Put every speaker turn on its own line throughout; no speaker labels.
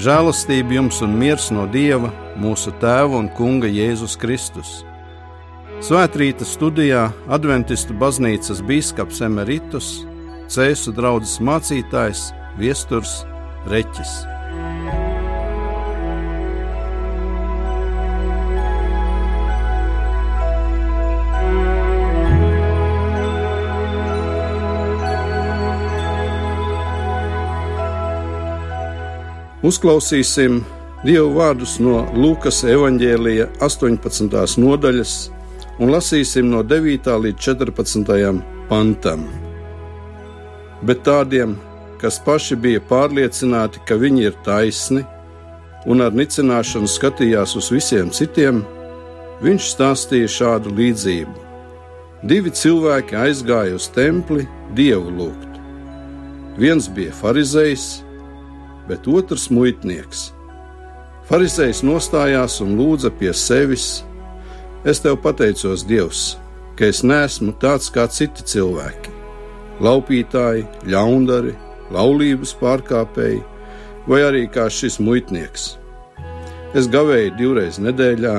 Žēlastība jums un miers no Dieva, mūsu Tēva un Kunga Jēzus Kristus. Svētrīta studijā Adventistu baznīcas biskups Emeritus, Cēsu draugs mācītājs Viesturs Reķis. Uzklausīsim Dievu vārdus no Lūkas evanģēlija 18. nodaļas un lasīsim no 9. līdz 14. pantam. Bet tādiem, kas paši bija pārliecināti, ka viņi ir taisni un ar nicināšanu skatījās uz visiem citiem, viņš stāstīja šādu līdzību. Divi cilvēki aizgāja uz templi dievu lūgt. Viens bija farizējs, bet otrs muitnieks. Pharizējs nostājās un lūdza pie sevis: Es tev pateicos, Dievs, ka es neesmu tāds kā citi cilvēki - laupītāji, ļaundari, laulības pārkāpēji vai arī kā šis muitnieks. Es gavēju divreiz nedēļā,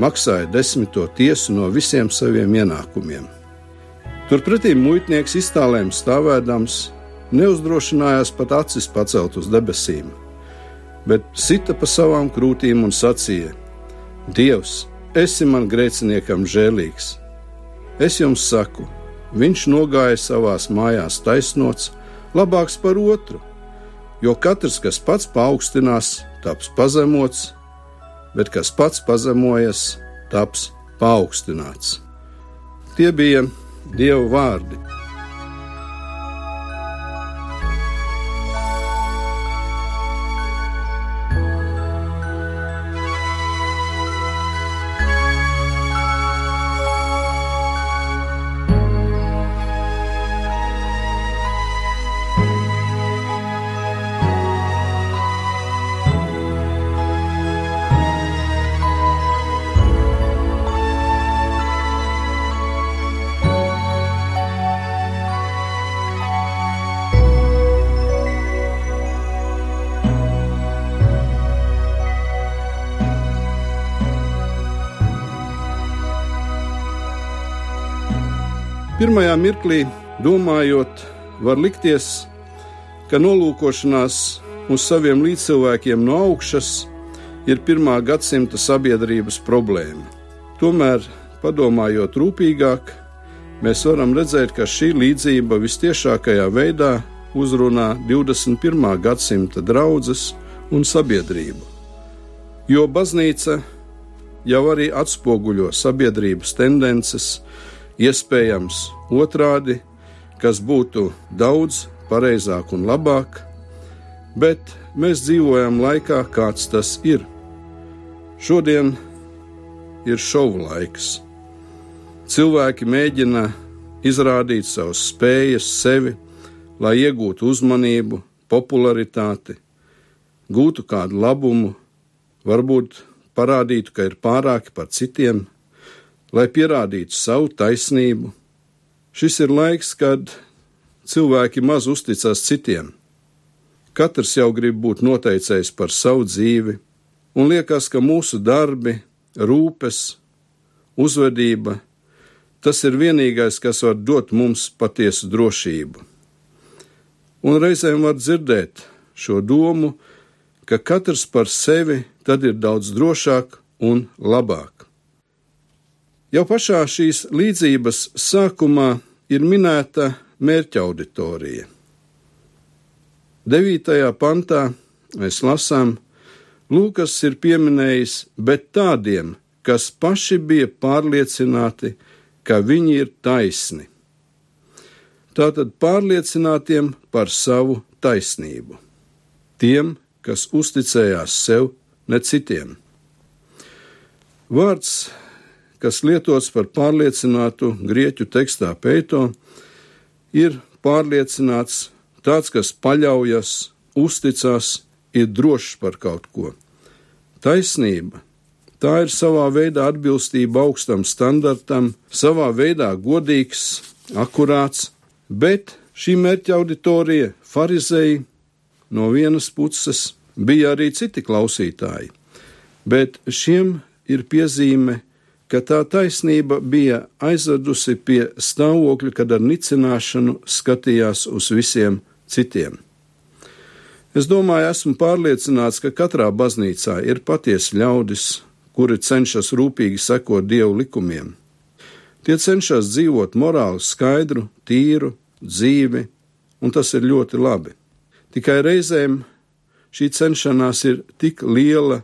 maksāju desmito tiesu no visiem saviem ienākumiem. Turpretī muitnieks iztālēm stāvēdams neuzdrošinājās pat acis pacelt uz debesīm, bet sita pa savām krūtīm un sacīja: Dievs, esi man grēciniekam žēlīgs! Es jums saku, viņš nogāja savās mājās taisnots, labāks par otru, jo katrs, kas pats paaugstinās, taps pazemots, bet kas pats pazemojas, taps paaugstināts. Tie bija Dieva vārdi. Pirmajā mirklī, domājot, var likties, ka nolūkošanās uz saviem līdzcilvēkiem no augšas ir pirmā gadsimta sabiedrības problēma. Tomēr, padomājot rūpīgāk, mēs varam redzēt, ka šī līdzība vistiešākajā veidā uzrunā 21. gadsimta draugus un sabiedrību. Jo baznīca jau arī atspoguļo sabiedrības tendences, Iespējams, otrādi, kas būtu daudz pareizāk un labāk, bet mēs dzīvojam laikā, kāds tas ir. Šodien ir šovu laiks. Cilvēki mēģina izrādīt savas spējas, sevi, lai iegūtu uzmanību, popularitāti, gūtu kādu labumu, varbūt parādītu, ka ir pārāki par citiem lai pierādītu savu taisnību. Šis ir laiks, kad cilvēki maz uzticas citiem. Katrs jau grib būt noteicējis par savu dzīvi, un liekas, ka mūsu darbi, rūpes, uzvedība tas ir vienīgais, kas var dot mums patiesu drošību. Un reizēm var dzirdēt šo domu, ka katrs par sevi tad ir daudz drošāk un labāk. Jau pašā šīs līdzības sākumā ir minēta mērķa auditorija. 9. pantā mēs lasām, Lūkas ir pieminējis, bet tādiem, kas paši bija pārliecināti, ka viņi ir taisni. Tātad pārliecinātiem par savu taisnību, tiem, kas uzticējās sev, ne citiem. Vārds kas lietots par pārliecinātu grieķu tekstā peito, ir pārliecināts tāds, kas paļaujas, uzticas, ir drošs par kaut ko. Taisnība. Tā ir savā veidā atbilstība augstam standartam, savā veidā godīgs, akurāts, bet šī mērķa auditorija, farizēji, no vienas puses Bija arī citi klausītāji, bet šiem ir piezīme, ka tā taisnība bija aizvedusi pie stāvokļa, kad ar nicināšanu skatījās uz visiem citiem. Es domāju, esmu pārliecināts, ka katrā baznīcā ir patiesi ļaudis, kuri cenšas rūpīgi sekot dievu likumiem. Tie cenšas dzīvot morāli skaidru, tīru dzīvi, un tas ir ļoti labi. Tikai reizēm šī cenšanās ir tik liela,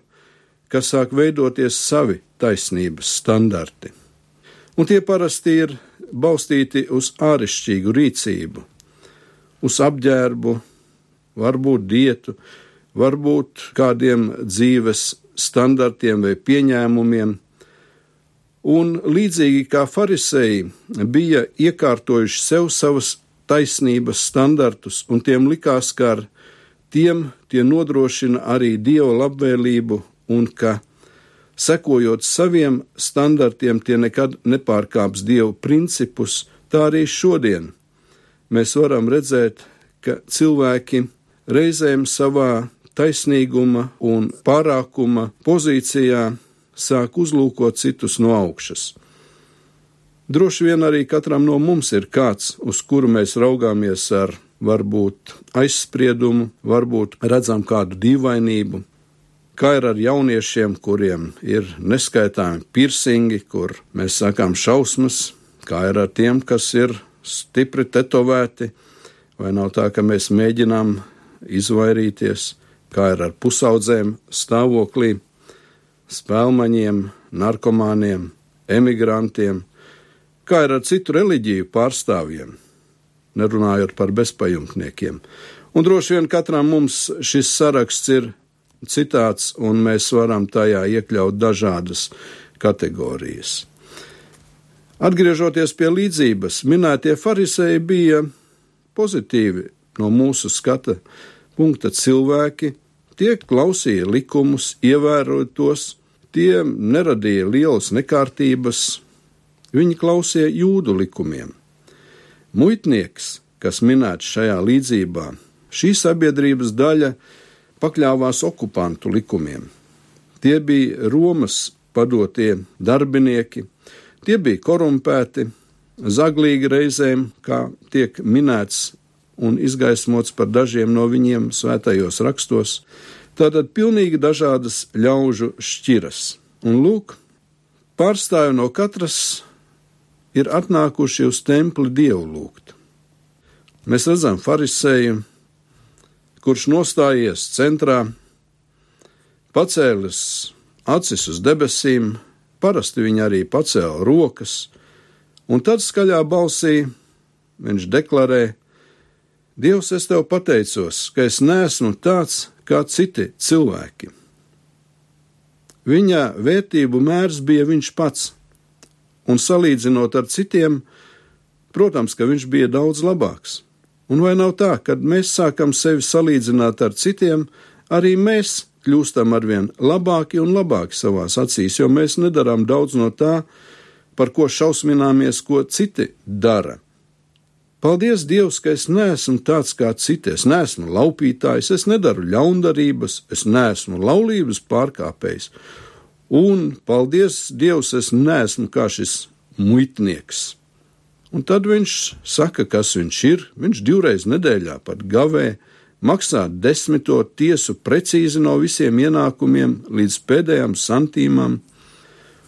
ka sāk veidoties savi taisnības standarti. Un tie parasti ir balstīti uz āršķirīgu rīcību, uz apģērbu, varbūt dietu, varbūt kādiem dzīves standartiem vai pieņēmumiem. Un līdzīgi kā farisēji bija iekārtojuši sev savas taisnības standartus, un tiem likās, ka ar tiem tie nodrošina arī dieva labvēlību, un ka, sekojot saviem standartiem, tie nekad nepārkāps dievu principus, tā arī šodien mēs varam redzēt, ka cilvēki reizēm savā taisnīguma un pārākuma pozīcijā sāk uzlūkot citus no augšas. Droši vien arī katram no mums ir kāds, uz kuru mēs raugāmies ar varbūt aizspriedumu, varbūt redzam kādu dīvainību, kā ir ar jauniešiem, kuriem ir neskaitāmi piercingi, kur mēs sakām šausmas, kā ir ar tiem, kas ir stipri tetovēti, vai nav tā, ka mēs mēģinām izvairīties, kā ir ar pusaudzēm stāvoklī, spēlmaņiem, narkomāniem, emigrantiem, kā ir ar citu reliģiju pārstāvjiem, nerunājot par bezpajumtniekiem. Un droši vien katram mums šis saraksts ir citāds, un mēs varam tajā iekļaut dažādas kategorijas. Atgriežoties pie līdzības, minētie farisēji bija pozitīvi no mūsu skata punkta cilvēki, tie klausīja likumus, ievēroja tos, tie neradīja lielas nekārtības, viņi klausīja jūdu likumiem. Muitnieks, kas minēts šajā līdzībā, šī sabiedrības daļa pakļāvās okupantu likumiem. Tie bija Romas padotie darbinieki, tie bija korumpēti, zaglīgi reizēm, kā tiek minēts un izgaismots par dažiem no viņiem svētajos rakstos. Tātad pilnīgi dažādas ļaužu šķiras. Un lūk, pārstāvi no katras ir atnākuši uz templi dievu lūgt. Mēs redzam farisēju, kurš nostājies centrā, pacēlis acis uz debesīm, parasti viņa arī pacēla rokas, un tad skaļā balsī viņš deklarē, Dievs, es tev pateicos, ka es neesmu tāds kā citi cilvēki. Viņa vērtību mērs bija viņš pats, un salīdzinot ar citiem, protams, ka viņš bija daudz labāks. Un vai nav tā, kad mēs sākam sevi salīdzināt ar citiem, arī mēs kļūstam arvien labāki un labāki savās acīs, jo mēs nedarām daudz no tā, par ko šausmināmies, ko citi dara. Paldies Dievs, ka es neesmu tāds kā citi. Es neesmu laupītājs, es nedaru ļaundarības, es neesmu laulības pārkāpējs. Un paldies Dievs, es neesmu kā šis muitnieks. Un tad viņš saka, kas viņš ir. Viņš divreiz nedēļā pat gavē, maksā desmito tiesu precīzi no visiem ienākumiem līdz pēdējām santīmām.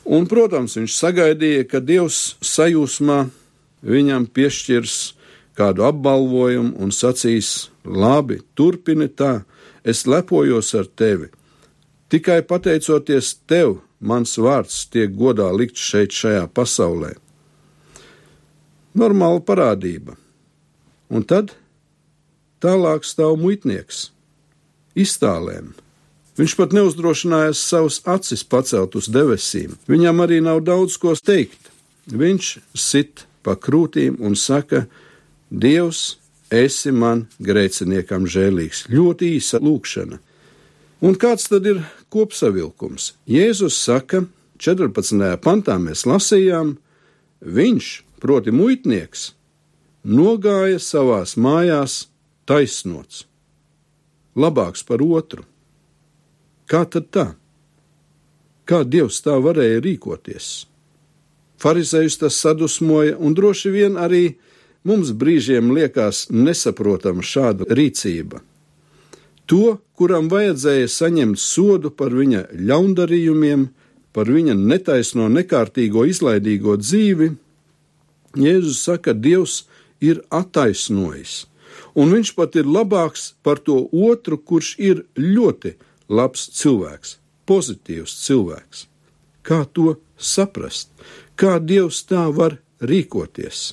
Un, protams, viņš sagaidīja, ka Dievs sajūsmā viņam piešķirs kādu apbalvojumu un sacīs: Labi, turpini tā, es lepojos ar tevi. Tikai pateicoties tev, mans vārds tiek godā likts šeit, šajā pasaulē. Normāla parādība. Un tad tālāk stāv muitnieks, iztālēm. Viņš pat neuzdrošinājās savus acis pacelt uz debesīm. Viņam arī nav daudz ko teikt. Viņš sit pa krūtīm un saka, Dievs, esi man grēciniekam žēlīgs. Ļoti īsa lūkšana. Un kāds tad ir kopsavilkums? Jēzus saka, 14. pantā mēs lasījām, viņš, proti muitnieks, nogāja savās mājās taisnots, labāks par otru. Kā tad tā? Kā Dievs tā varēja rīkoties? Farizējus tas sadusmoja, un droši vien arī mums brīžiem liekas nesaprotama šāda rīcība. To, kuram vajadzēja saņemt sodu par viņa ļaundarījumiem, par viņa netaisno, nekārtīgo, izlaidīgo dzīvi, Jēzus saka, Dievs ir attaisnojis, un viņš pat ir labāks par to otru, kurš ir ļoti labs cilvēks, pozitīvs cilvēks. Kā to saprast? Kā Dievs tā var rīkoties?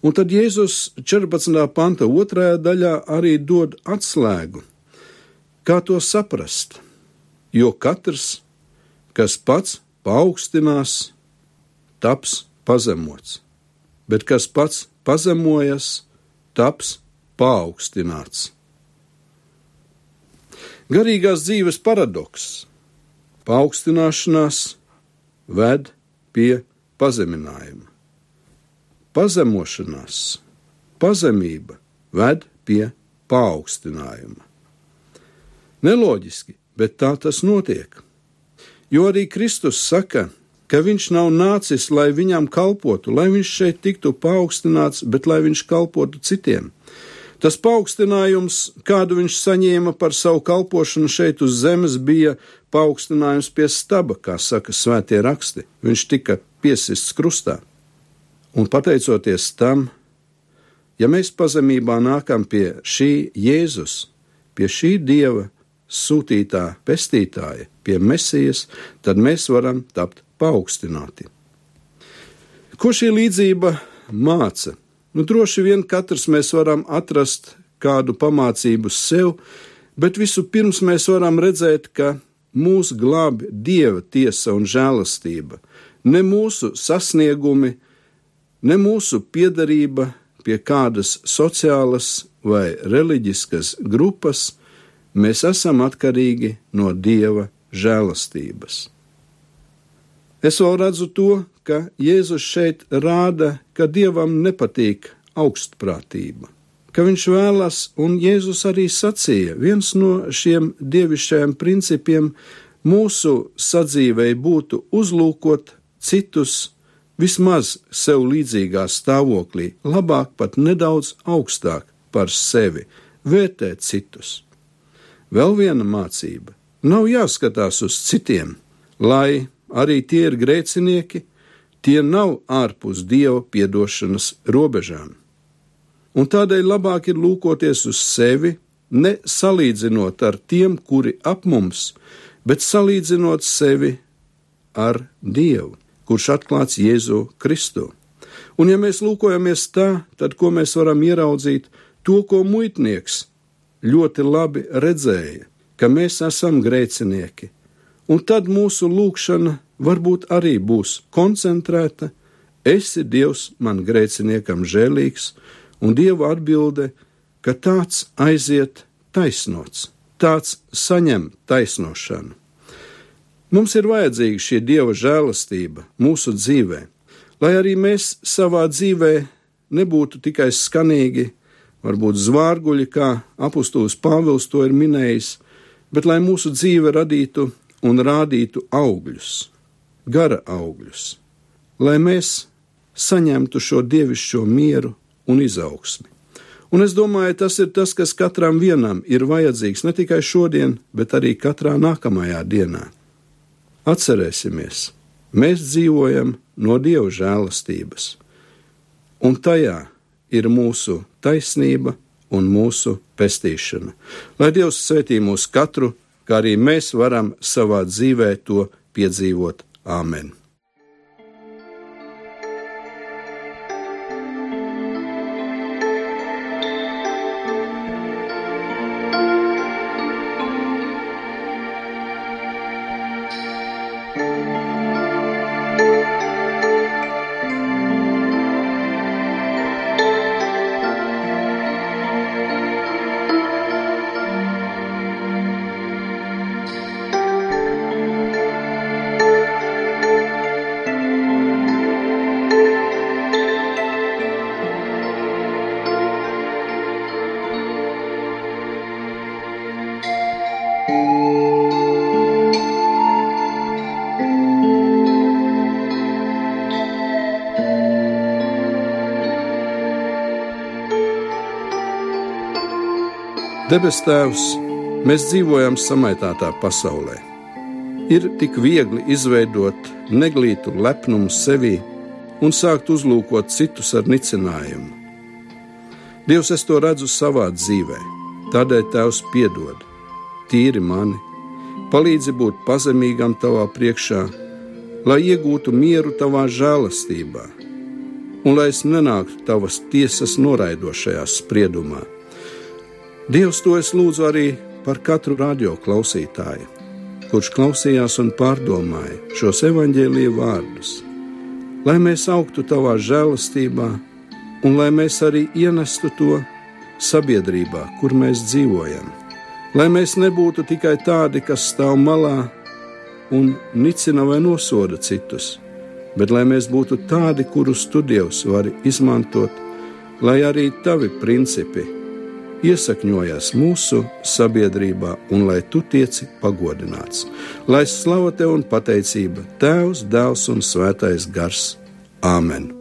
Un tad Jēzus 14. panta otrajā daļā arī dod atslēgu, kā to saprast. Jo katrs, kas pats paaugstinās, taps pazemots, bet kas pats pazemojas, taps paaugstināts. Garīgās dzīves paradoks - paaugstināšanās ved pie pazeminājuma. Pazemošanās, pazemība ved pie paaugstinājuma. Neloģiski, bet tā tas notiek. Jo arī Kristus saka, ka viņš nav nācis, lai viņam kalpotu, lai viņš šeit tiktu paaugstināts, bet lai viņš kalpotu citiem. Tas paaugstinājums, kādu viņš saņēma par savu kalpošanu šeit uz zemes, bija paaugstinājums pie staba, kā saka svētie raksti. Viņš tika piesists krustā. Un pateicoties tam, ja mēs pazemībā nākam pie šī Jēzus, pie šī Dieva sūtītā pestītāja, pie Mesijas, tad mēs varam tapt paaugstināti. Ko šī līdzība māca? Nu, droši vien katrs mēs varam atrast kādu pamācību sev, bet vispirms mēs varam redzēt, ka mūs glābi dieva tiesa un žēlastība, ne mūsu sasniegumi, ne mūsu piedarība pie kādas sociālas vai reliģiskas grupas, mēs esam atkarīgi no dieva žēlastības. Es vēl redzu to, ka Jēzus šeit rāda, ka dievam nepatīk augstprātība, ka viņš vēlas, un Jēzus arī sacīja, viens no šiem dievišķajiem principiem mūsu sadzīvei būtu uzlūkot citus vismaz sev līdzīgā stāvoklī, labāk pat nedaudz augstāk par sevi, vērtēt citus. Vēl viena mācība - nav jāskatās uz citiem, lai arī tie ir grēcinieki, tie nav ārpus dieva piedošanas robežām. Un tādēļ labāk ir lūkoties uz sevi, ne salīdzinot ar tiem, kuri ap mums, bet salīdzinot sevi ar Dievu, kurš atklāts Jēzu Kristu. Un ja mēs lūkojamies tā, tad ko mēs varam ieraudzīt? To, ko muitnieks ļoti labi redzēja, ka mēs esam grēcinieki, un tad mūsu lūkšana varbūt arī būs koncentrēta: Esi Dievs man grēciniekam žēlīgs, un Dieva atbilde, ka tāds aiziet taisnots, tāds saņem taisnošanu. Mums ir vajadzīga šī Dieva žēlastība mūsu dzīvē, lai arī mēs savā dzīvē nebūtu tikai skanīgi, varbūt zvārguļi, kā apustulis Pāvils to ir minējis, bet lai mūsu dzīve radītu un rādītu augļus gara augļus, lai mēs saņemtu šo dievišķo mieru un izaugsmi. Un es domāju, tas ir tas, kas katram vienam ir vajadzīgs ne tikai šodien, bet arī katrā nākamajā dienā. Atcerēsimies, mēs dzīvojam no Dieva žēlastības, un tajā ir mūsu taisnība un mūsu pestīšana. Lai Dievs svētī mūs katru, kā arī mēs varam savā dzīvē to piedzīvot Āmen!
Debes Tēvs, mēs dzīvojam samaitātā pasaulē. Ir tik viegli izveidot neglītu lepnumu sevī un sākt uzlūkot citus ar nicinājumu. Dievs, es to redzu savā dzīvē, tādēļ Tēvs piedod, tīri mani, palīdzi būt pazemīgam tavā priekšā, lai iegūtu mieru tavā žēlastībā, un lai es nenāktu tavas tiesas noraidošajā spriedumā. Dievs, to es lūdzu arī par katru radio klausītāju, kurš klausījās un pārdomāja šos evaņģēlīju vārdus, lai mēs augtu tavā žēlastībā, un lai mēs arī ienestu to sabiedrībā, kur mēs dzīvojam. Lai mēs nebūtu tikai tādi, kas stāv malā un nicina vai nosoda citus, bet lai mēs būtu tādi, kurus tu Dievs vari izmantot, lai arī tavi principi iesakņojas mūsu sabiedrībā un lai tu tieci pagodināts. Lai slava tev un pateicība Tēvs, Dēls un Svētais Gars. Āmen!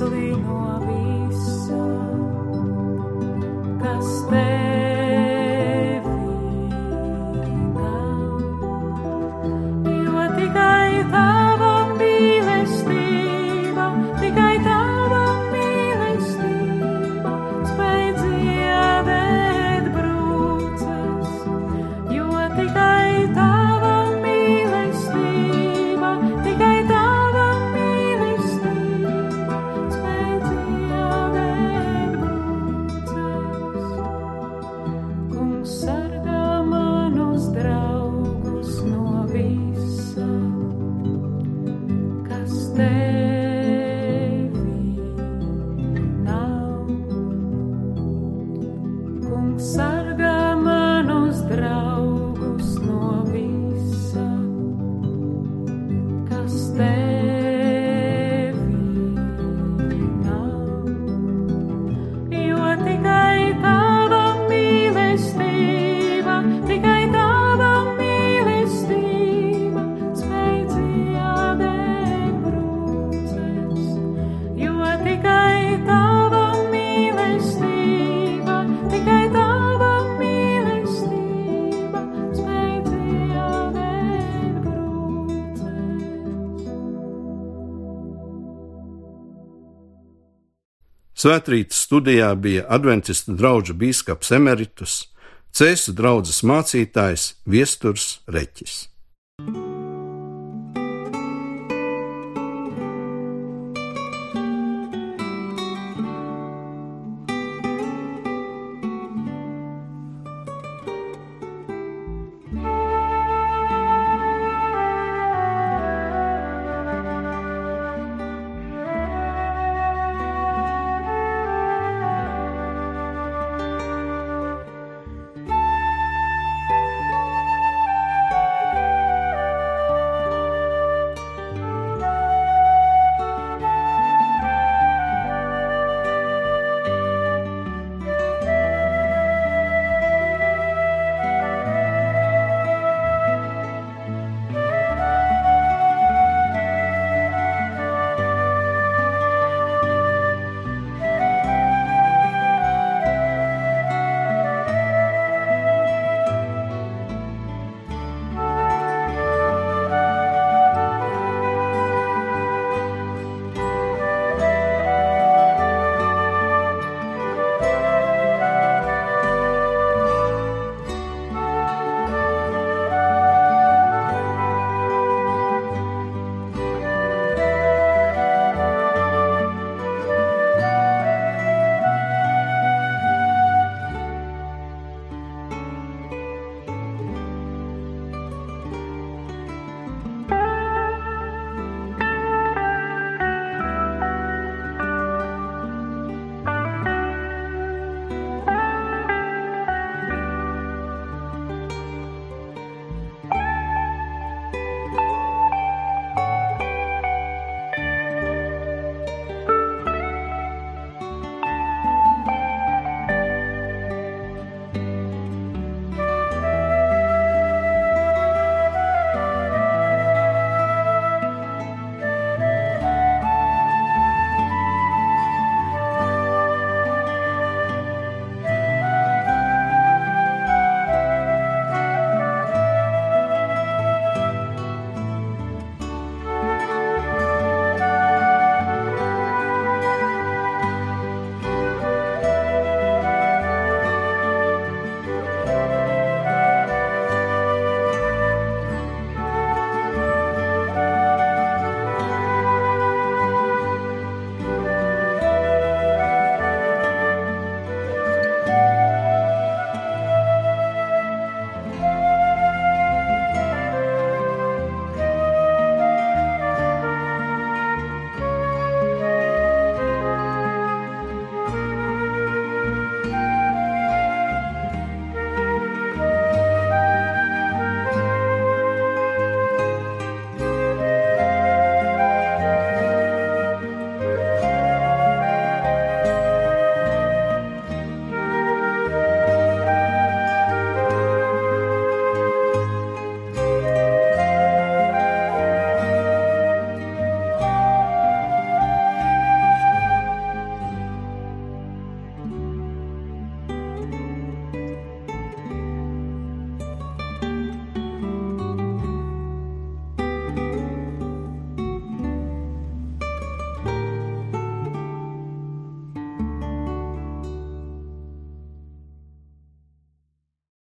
easily.
Svētrītas studijā bija adventistu draugu biskups Emeritus, Cēsu draudzes mācītājs Viesturs Reķis.